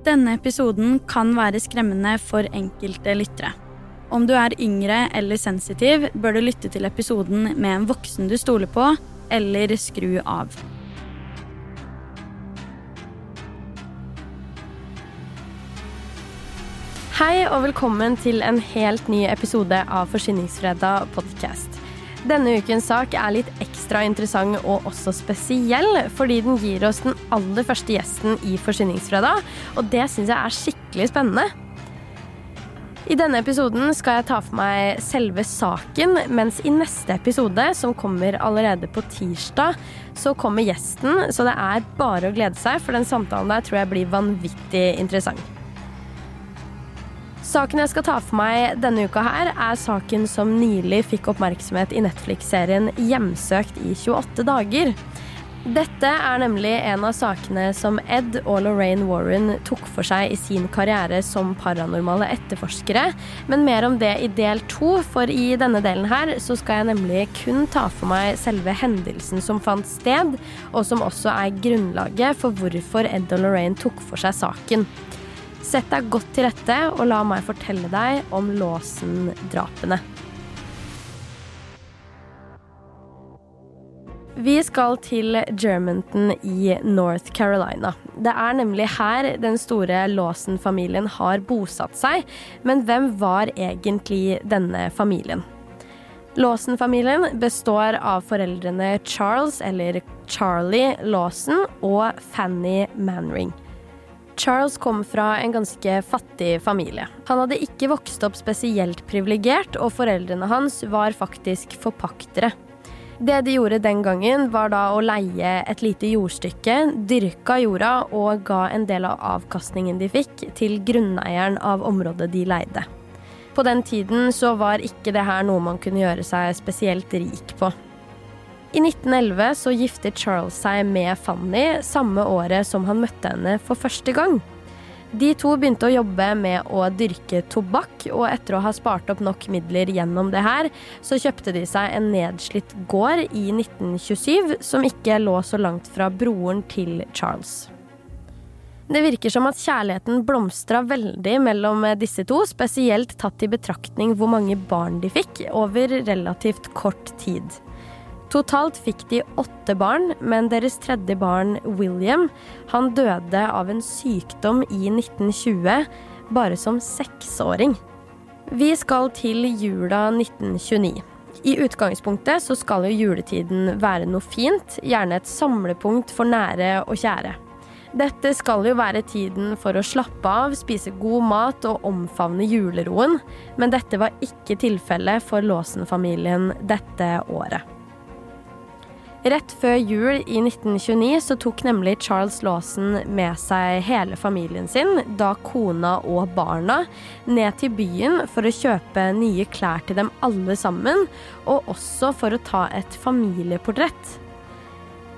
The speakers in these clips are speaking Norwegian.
Denne episoden kan være skremmende for enkelte lyttere. Om du er yngre eller sensitiv, bør du lytte til episoden med en voksen du stoler på, eller skru av. Hei og velkommen til en helt ny episode av Forsyningsfredag podcast. Denne ukens sak er litt ekstra interessant og også spesiell, fordi den gir oss den aller første gjesten i Forsyningsfredag, og det syns jeg er skikkelig spennende. I denne episoden skal jeg ta for meg selve saken, mens i neste episode, som kommer allerede på tirsdag, så kommer gjesten, så det er bare å glede seg, for den samtalen der tror jeg blir vanvittig interessant. Saken jeg skal ta for meg denne uka her, er saken som nylig fikk oppmerksomhet i Netflix-serien Hjemsøkt i 28 dager. Dette er nemlig en av sakene som Ed og Lorraine Warren tok for seg i sin karriere som paranormale etterforskere. Men mer om det i del to, for i denne delen her så skal jeg nemlig kun ta for meg selve hendelsen som fant sted, og som også er grunnlaget for hvorfor Ed og Lorraine tok for seg saken. Sett deg godt til rette og la meg fortelle deg om Låsen-drapene. Vi skal til Germanton i North Carolina. Det er nemlig her den store Lawson-familien har bosatt seg. Men hvem var egentlig denne familien? Lawson-familien består av foreldrene Charles, eller Charlie Lawson, og Fanny Manring. Charles kom fra en ganske fattig familie. Han hadde ikke vokst opp spesielt privilegert, og foreldrene hans var faktisk forpaktere. Det de gjorde den gangen, var da å leie et lite jordstykke, dyrka jorda og ga en del av avkastningen de fikk, til grunneieren av området de leide. På den tiden så var ikke det her noe man kunne gjøre seg spesielt rik på. I 1911 så giftet Charles seg med Fanny samme året som han møtte henne for første gang. De to begynte å jobbe med å dyrke tobakk, og etter å ha spart opp nok midler gjennom det her, så kjøpte de seg en nedslitt gård i 1927 som ikke lå så langt fra broren til Charles. Det virker som at kjærligheten blomstra veldig mellom disse to, spesielt tatt i betraktning hvor mange barn de fikk over relativt kort tid. Totalt fikk de åtte barn, men deres tredje barn, William, han døde av en sykdom i 1920, bare som seksåring. Vi skal til jula 1929. I utgangspunktet så skal jo juletiden være noe fint, gjerne et samlepunkt for nære og kjære. Dette skal jo være tiden for å slappe av, spise god mat og omfavne juleroen, men dette var ikke tilfellet for Låsen-familien dette året. Rett før jul i 1929 så tok nemlig Charles Lawson med seg hele familien sin, da kona og barna, ned til byen for å kjøpe nye klær til dem alle sammen, og også for å ta et familieportrett.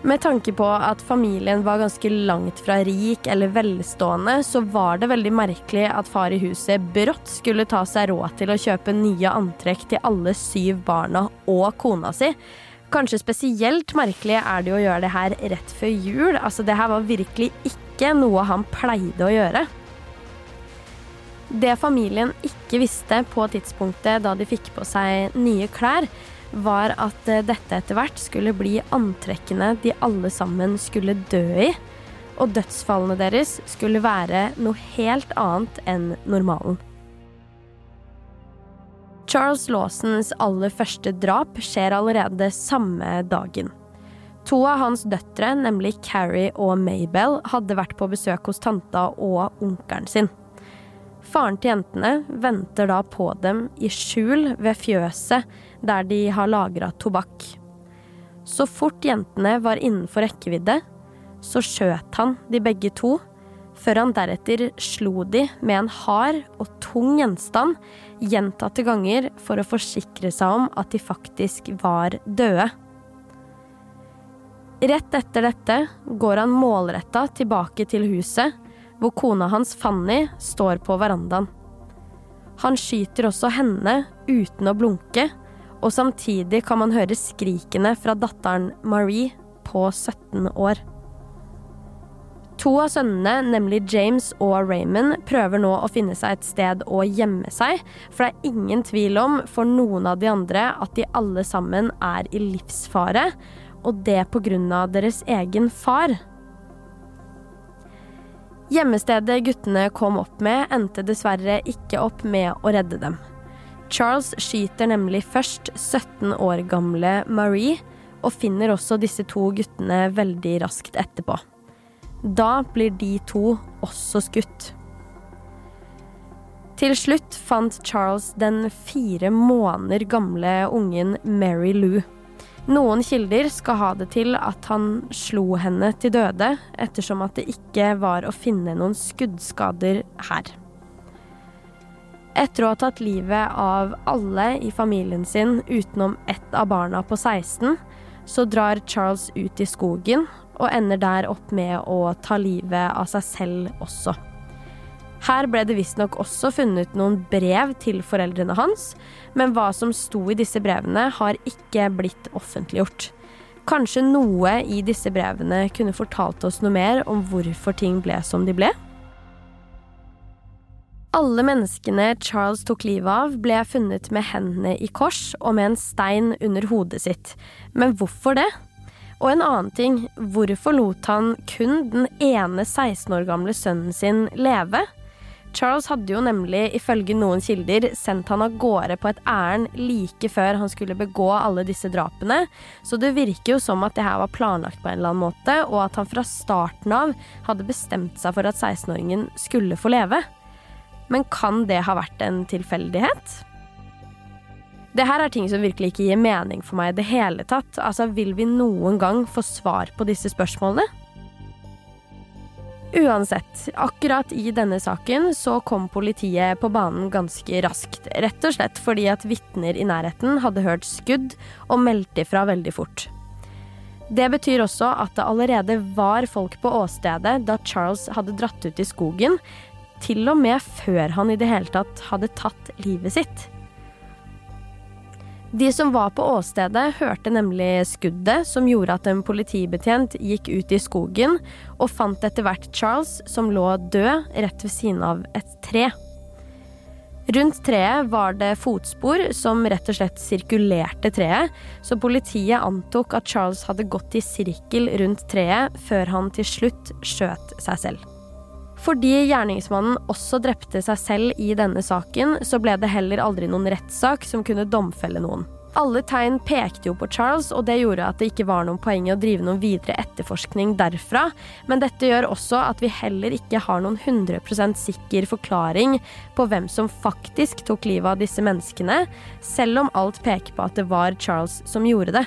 Med tanke på at familien var ganske langt fra rik eller velstående, så var det veldig merkelig at far i huset brått skulle ta seg råd til å kjøpe nye antrekk til alle syv barna og kona si. Kanskje spesielt merkelig er det å gjøre det her rett før jul. Altså, det her var virkelig ikke noe han pleide å gjøre. Det familien ikke visste på tidspunktet da de fikk på seg nye klær, var at eh, dette etter hvert skulle bli antrekkene de alle sammen skulle dø i. Og dødsfallene deres skulle være noe helt annet enn normalen. Charles Lawsons aller første drap skjer allerede samme dagen. To av hans døtre, nemlig Carrie og Mabel, hadde vært på besøk hos tanta og onkelen sin. Faren til jentene venter da på dem i skjul ved fjøset der de har lagra tobakk. Så fort jentene var innenfor rekkevidde, så skjøt han de begge to, før han deretter slo de med en hard og tung gjenstand gjentatte ganger for å forsikre seg om at de faktisk var døde. Rett etter dette går han målretta tilbake til huset, hvor kona hans Fanny står på verandaen. Han skyter også henne uten å blunke, og samtidig kan man høre skrikene fra datteren Marie på 17 år. To av sønnene, nemlig James og Raymond, prøver nå å finne seg et sted å gjemme seg, for det er ingen tvil om for noen av de andre at de alle sammen er i livsfare, og det på grunn av deres egen far. Gjemmestedet guttene kom opp med, endte dessverre ikke opp med å redde dem. Charles skyter nemlig først 17 år gamle Marie, og finner også disse to guttene veldig raskt etterpå. Da blir de to også skutt. Til slutt fant Charles den fire måneder gamle ungen Mary Lou. Noen kilder skal ha det til at han slo henne til døde, ettersom at det ikke var å finne noen skuddskader her. Etter å ha tatt livet av alle i familien sin utenom ett av barna på 16, så drar Charles ut i skogen og ender der opp med å ta livet av seg selv også. Her ble det visstnok også funnet noen brev til foreldrene hans, men hva som sto i disse brevene, har ikke blitt offentliggjort. Kanskje noe i disse brevene kunne fortalt oss noe mer om hvorfor ting ble som de ble? Alle menneskene Charles tok livet av, ble funnet med hendene i kors og med en stein under hodet sitt. Men hvorfor det? Og en annen ting, hvorfor lot han kun den ene 16 år gamle sønnen sin leve? Charles hadde jo nemlig, ifølge noen kilder, sendt han av gårde på et ærend like før han skulle begå alle disse drapene, så det virker jo som at det her var planlagt på en eller annen måte, og at han fra starten av hadde bestemt seg for at 16-åringen skulle få leve. Men kan det ha vært en tilfeldighet? Det her er ting som virkelig ikke gir mening for meg i det hele tatt. Altså, vil vi noen gang få svar på disse spørsmålene? Uansett, akkurat i denne saken så kom politiet på banen ganske raskt. Rett og slett fordi at vitner i nærheten hadde hørt skudd og meldte ifra veldig fort. Det betyr også at det allerede var folk på åstedet da Charles hadde dratt ut i skogen, til og med før han i det hele tatt hadde tatt livet sitt. De som var på åstedet, hørte nemlig skuddet som gjorde at en politibetjent gikk ut i skogen og fant etter hvert Charles som lå død rett ved siden av et tre. Rundt treet var det fotspor som rett og slett sirkulerte treet, så politiet antok at Charles hadde gått i sirkel rundt treet før han til slutt skjøt seg selv. Fordi gjerningsmannen også drepte seg selv i denne saken, så ble det heller aldri noen rettssak som kunne domfelle noen. Alle tegn pekte jo på Charles, og det gjorde at det ikke var noen poeng i å drive noen videre etterforskning derfra, men dette gjør også at vi heller ikke har noen 100% sikker forklaring på hvem som faktisk tok livet av disse menneskene, selv om alt peker på at det var Charles som gjorde det.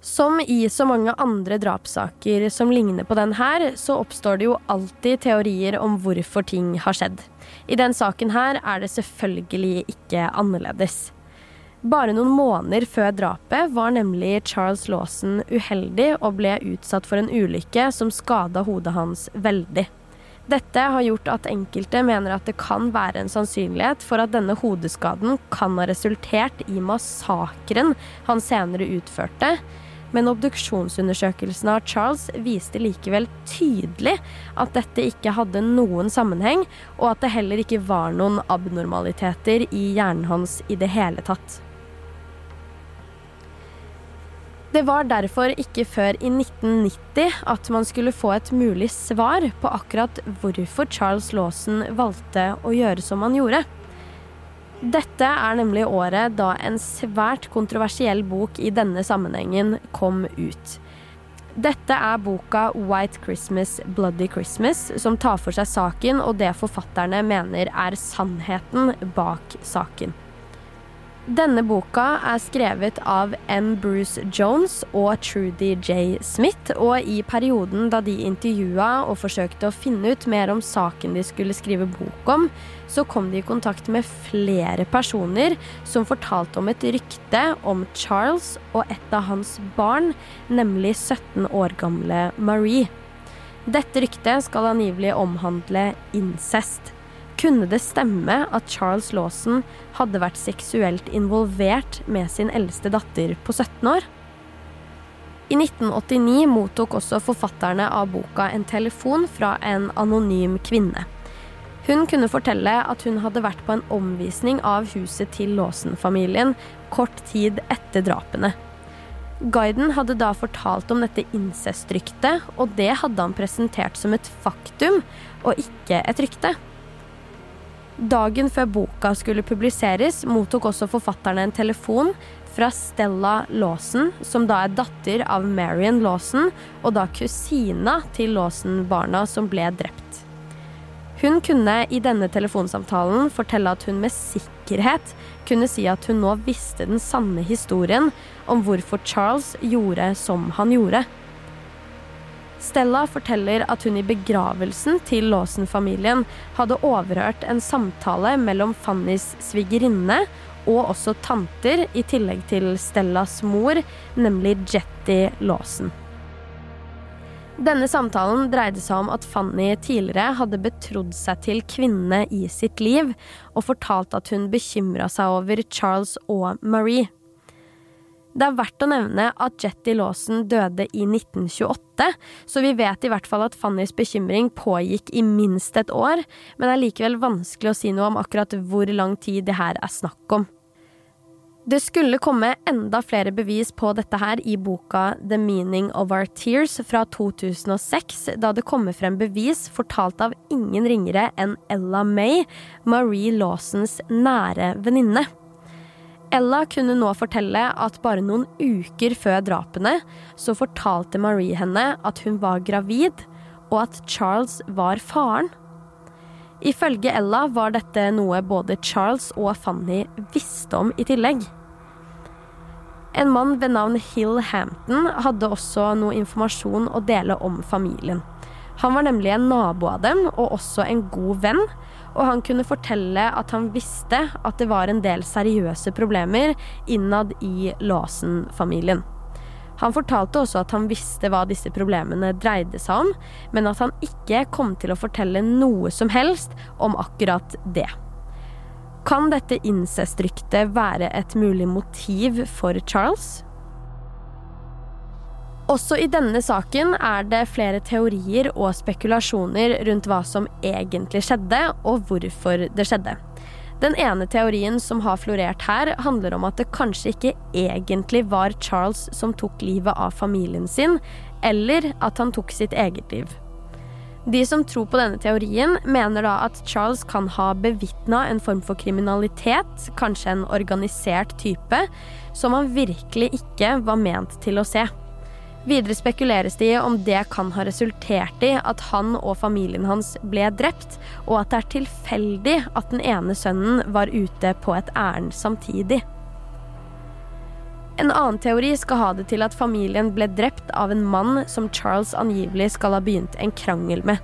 Som i så mange andre drapssaker som ligner på den her, så oppstår det jo alltid teorier om hvorfor ting har skjedd. I den saken her er det selvfølgelig ikke annerledes. Bare noen måneder før drapet var nemlig Charles Lawson uheldig og ble utsatt for en ulykke som skada hodet hans veldig. Dette har gjort at enkelte mener at det kan være en sannsynlighet for at denne hodeskaden kan ha resultert i massakren han senere utførte, men obduksjonsundersøkelsen av Charles viste likevel tydelig at dette ikke hadde noen sammenheng, og at det heller ikke var noen abnormaliteter i hjernen hans i det hele tatt. Det var derfor ikke før i 1990 at man skulle få et mulig svar på akkurat hvorfor Charles Lawson valgte å gjøre som han gjorde. Dette er nemlig året da en svært kontroversiell bok i denne sammenhengen kom ut. Dette er boka White Christmas, Bloody Christmas, som tar for seg saken og det forfatterne mener er sannheten bak saken. Denne boka er skrevet av N. Bruce Jones og Trudy J. Smith, og i perioden da de intervjua og forsøkte å finne ut mer om saken de skulle skrive bok om, så kom de i kontakt med flere personer som fortalte om et rykte om Charles og et av hans barn, nemlig 17 år gamle Marie. Dette ryktet skal angivelig omhandle incest. Kunne det stemme at Charles Lawson hadde vært seksuelt involvert med sin eldste datter på 17 år? I 1989 mottok også forfatterne av boka en telefon fra en anonym kvinne. Hun kunne fortelle at hun hadde vært på en omvisning av huset til Lawson-familien kort tid etter drapene. Guiden hadde da fortalt om dette incestryktet, og det hadde han presentert som et faktum og ikke et rykte. Dagen før boka skulle publiseres, mottok også forfatterne en telefon fra Stella Lawson, som da er datter av Marion Lawson, og da kusina til Lawson-barna som ble drept. Hun kunne i denne telefonsamtalen fortelle at hun med sikkerhet kunne si at hun nå visste den sanne historien om hvorfor Charles gjorde som han gjorde. Stella forteller at hun i begravelsen til Lawson-familien hadde overhørt en samtale mellom Fannys svigerinne og også tanter, i tillegg til Stellas mor, nemlig Jetty Lawson. Denne samtalen dreide seg om at Fanny tidligere hadde betrodd seg til kvinnene i sitt liv, og fortalt at hun bekymra seg over Charles og Marie. Det er verdt å nevne at Jetty Lawson døde i 1928, så vi vet i hvert fall at Fannys bekymring pågikk i minst et år, men det er likevel vanskelig å si noe om akkurat hvor lang tid det her er snakk om. Det skulle komme enda flere bevis på dette her i boka The Meaning of Our Tears fra 2006, da det kommer frem bevis fortalt av ingen ringere enn Ella May, Marie Lawsons nære venninne. Ella kunne nå fortelle at bare noen uker før drapene så fortalte Marie henne at hun var gravid, og at Charles var faren. Ifølge Ella var dette noe både Charles og Fanny visste om i tillegg. En mann ved navn Hill Hampton hadde også noe informasjon å dele om familien. Han var nemlig en nabo av dem, og også en god venn, og han kunne fortelle at han visste at det var en del seriøse problemer innad i Lawson-familien. Han fortalte også at han visste hva disse problemene dreide seg om, men at han ikke kom til å fortelle noe som helst om akkurat det. Kan dette incestryktet være et mulig motiv for Charles? Også i denne saken er det flere teorier og spekulasjoner rundt hva som egentlig skjedde, og hvorfor det skjedde. Den ene teorien som har florert her, handler om at det kanskje ikke egentlig var Charles som tok livet av familien sin, eller at han tok sitt eget liv. De som tror på denne teorien, mener da at Charles kan ha bevitna en form for kriminalitet, kanskje en organisert type, som han virkelig ikke var ment til å se. Videre spekuleres det i om det kan ha resultert i at han og familien hans ble drept, og at det er tilfeldig at den ene sønnen var ute på et ærend samtidig. En annen teori skal ha det til at familien ble drept av en mann som Charles angivelig skal ha begynt en krangel med.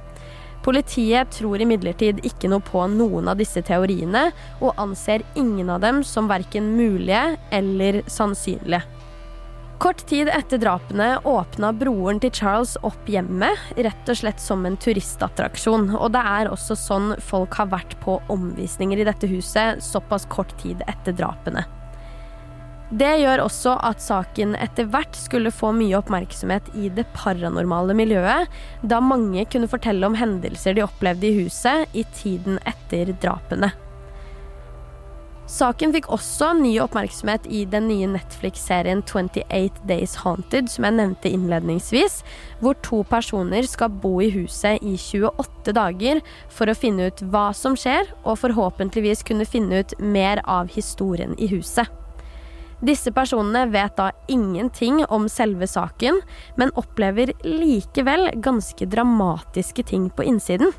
Politiet tror imidlertid ikke noe på noen av disse teoriene, og anser ingen av dem som verken mulige eller sannsynlige. Kort tid etter drapene åpna broren til Charles opp hjemmet, rett og slett som en turistattraksjon. Og det er også sånn folk har vært på omvisninger i dette huset såpass kort tid etter drapene. Det gjør også at saken etter hvert skulle få mye oppmerksomhet i det paranormale miljøet, da mange kunne fortelle om hendelser de opplevde i huset i tiden etter drapene. Saken fikk også ny oppmerksomhet i den nye Netflix-serien 28 Days Haunted, som jeg nevnte innledningsvis, hvor to personer skal bo i huset i 28 dager for å finne ut hva som skjer, og forhåpentligvis kunne finne ut mer av historien i huset. Disse personene vet da ingenting om selve saken, men opplever likevel ganske dramatiske ting på innsiden.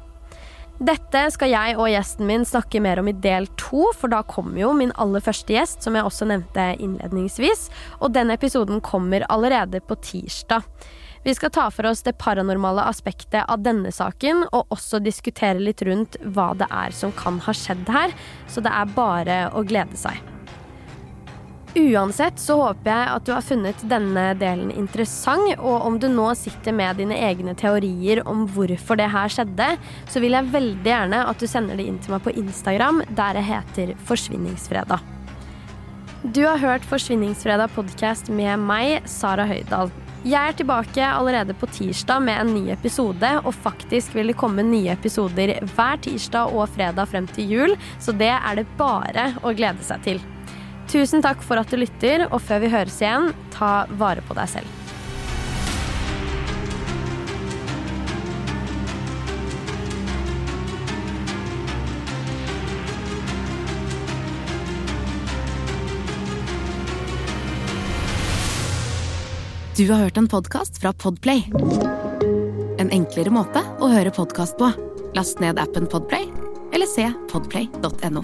Dette skal jeg og gjesten min snakke mer om i del to, for da kommer jo min aller første gjest, som jeg også nevnte innledningsvis. Og den episoden kommer allerede på tirsdag. Vi skal ta for oss det paranormale aspektet av denne saken, og også diskutere litt rundt hva det er som kan ha skjedd her. Så det er bare å glede seg. Uansett så håper jeg at du har funnet denne delen interessant, og om du nå sitter med dine egne teorier om hvorfor det her skjedde, så vil jeg veldig gjerne at du sender det inn til meg på Instagram, der jeg heter Forsvinningsfredag. Du har hørt Forsvinningsfredag podkast med meg, Sara Høydahl. Jeg er tilbake allerede på tirsdag med en ny episode, og faktisk vil det komme nye episoder hver tirsdag og fredag frem til jul, så det er det bare å glede seg til. Tusen takk for at du lytter, og før vi høres igjen, ta vare på deg selv. Du har hørt en podkast fra Podplay. En enklere måte å høre podkast på. Last ned appen Podplay, eller se podplay.no.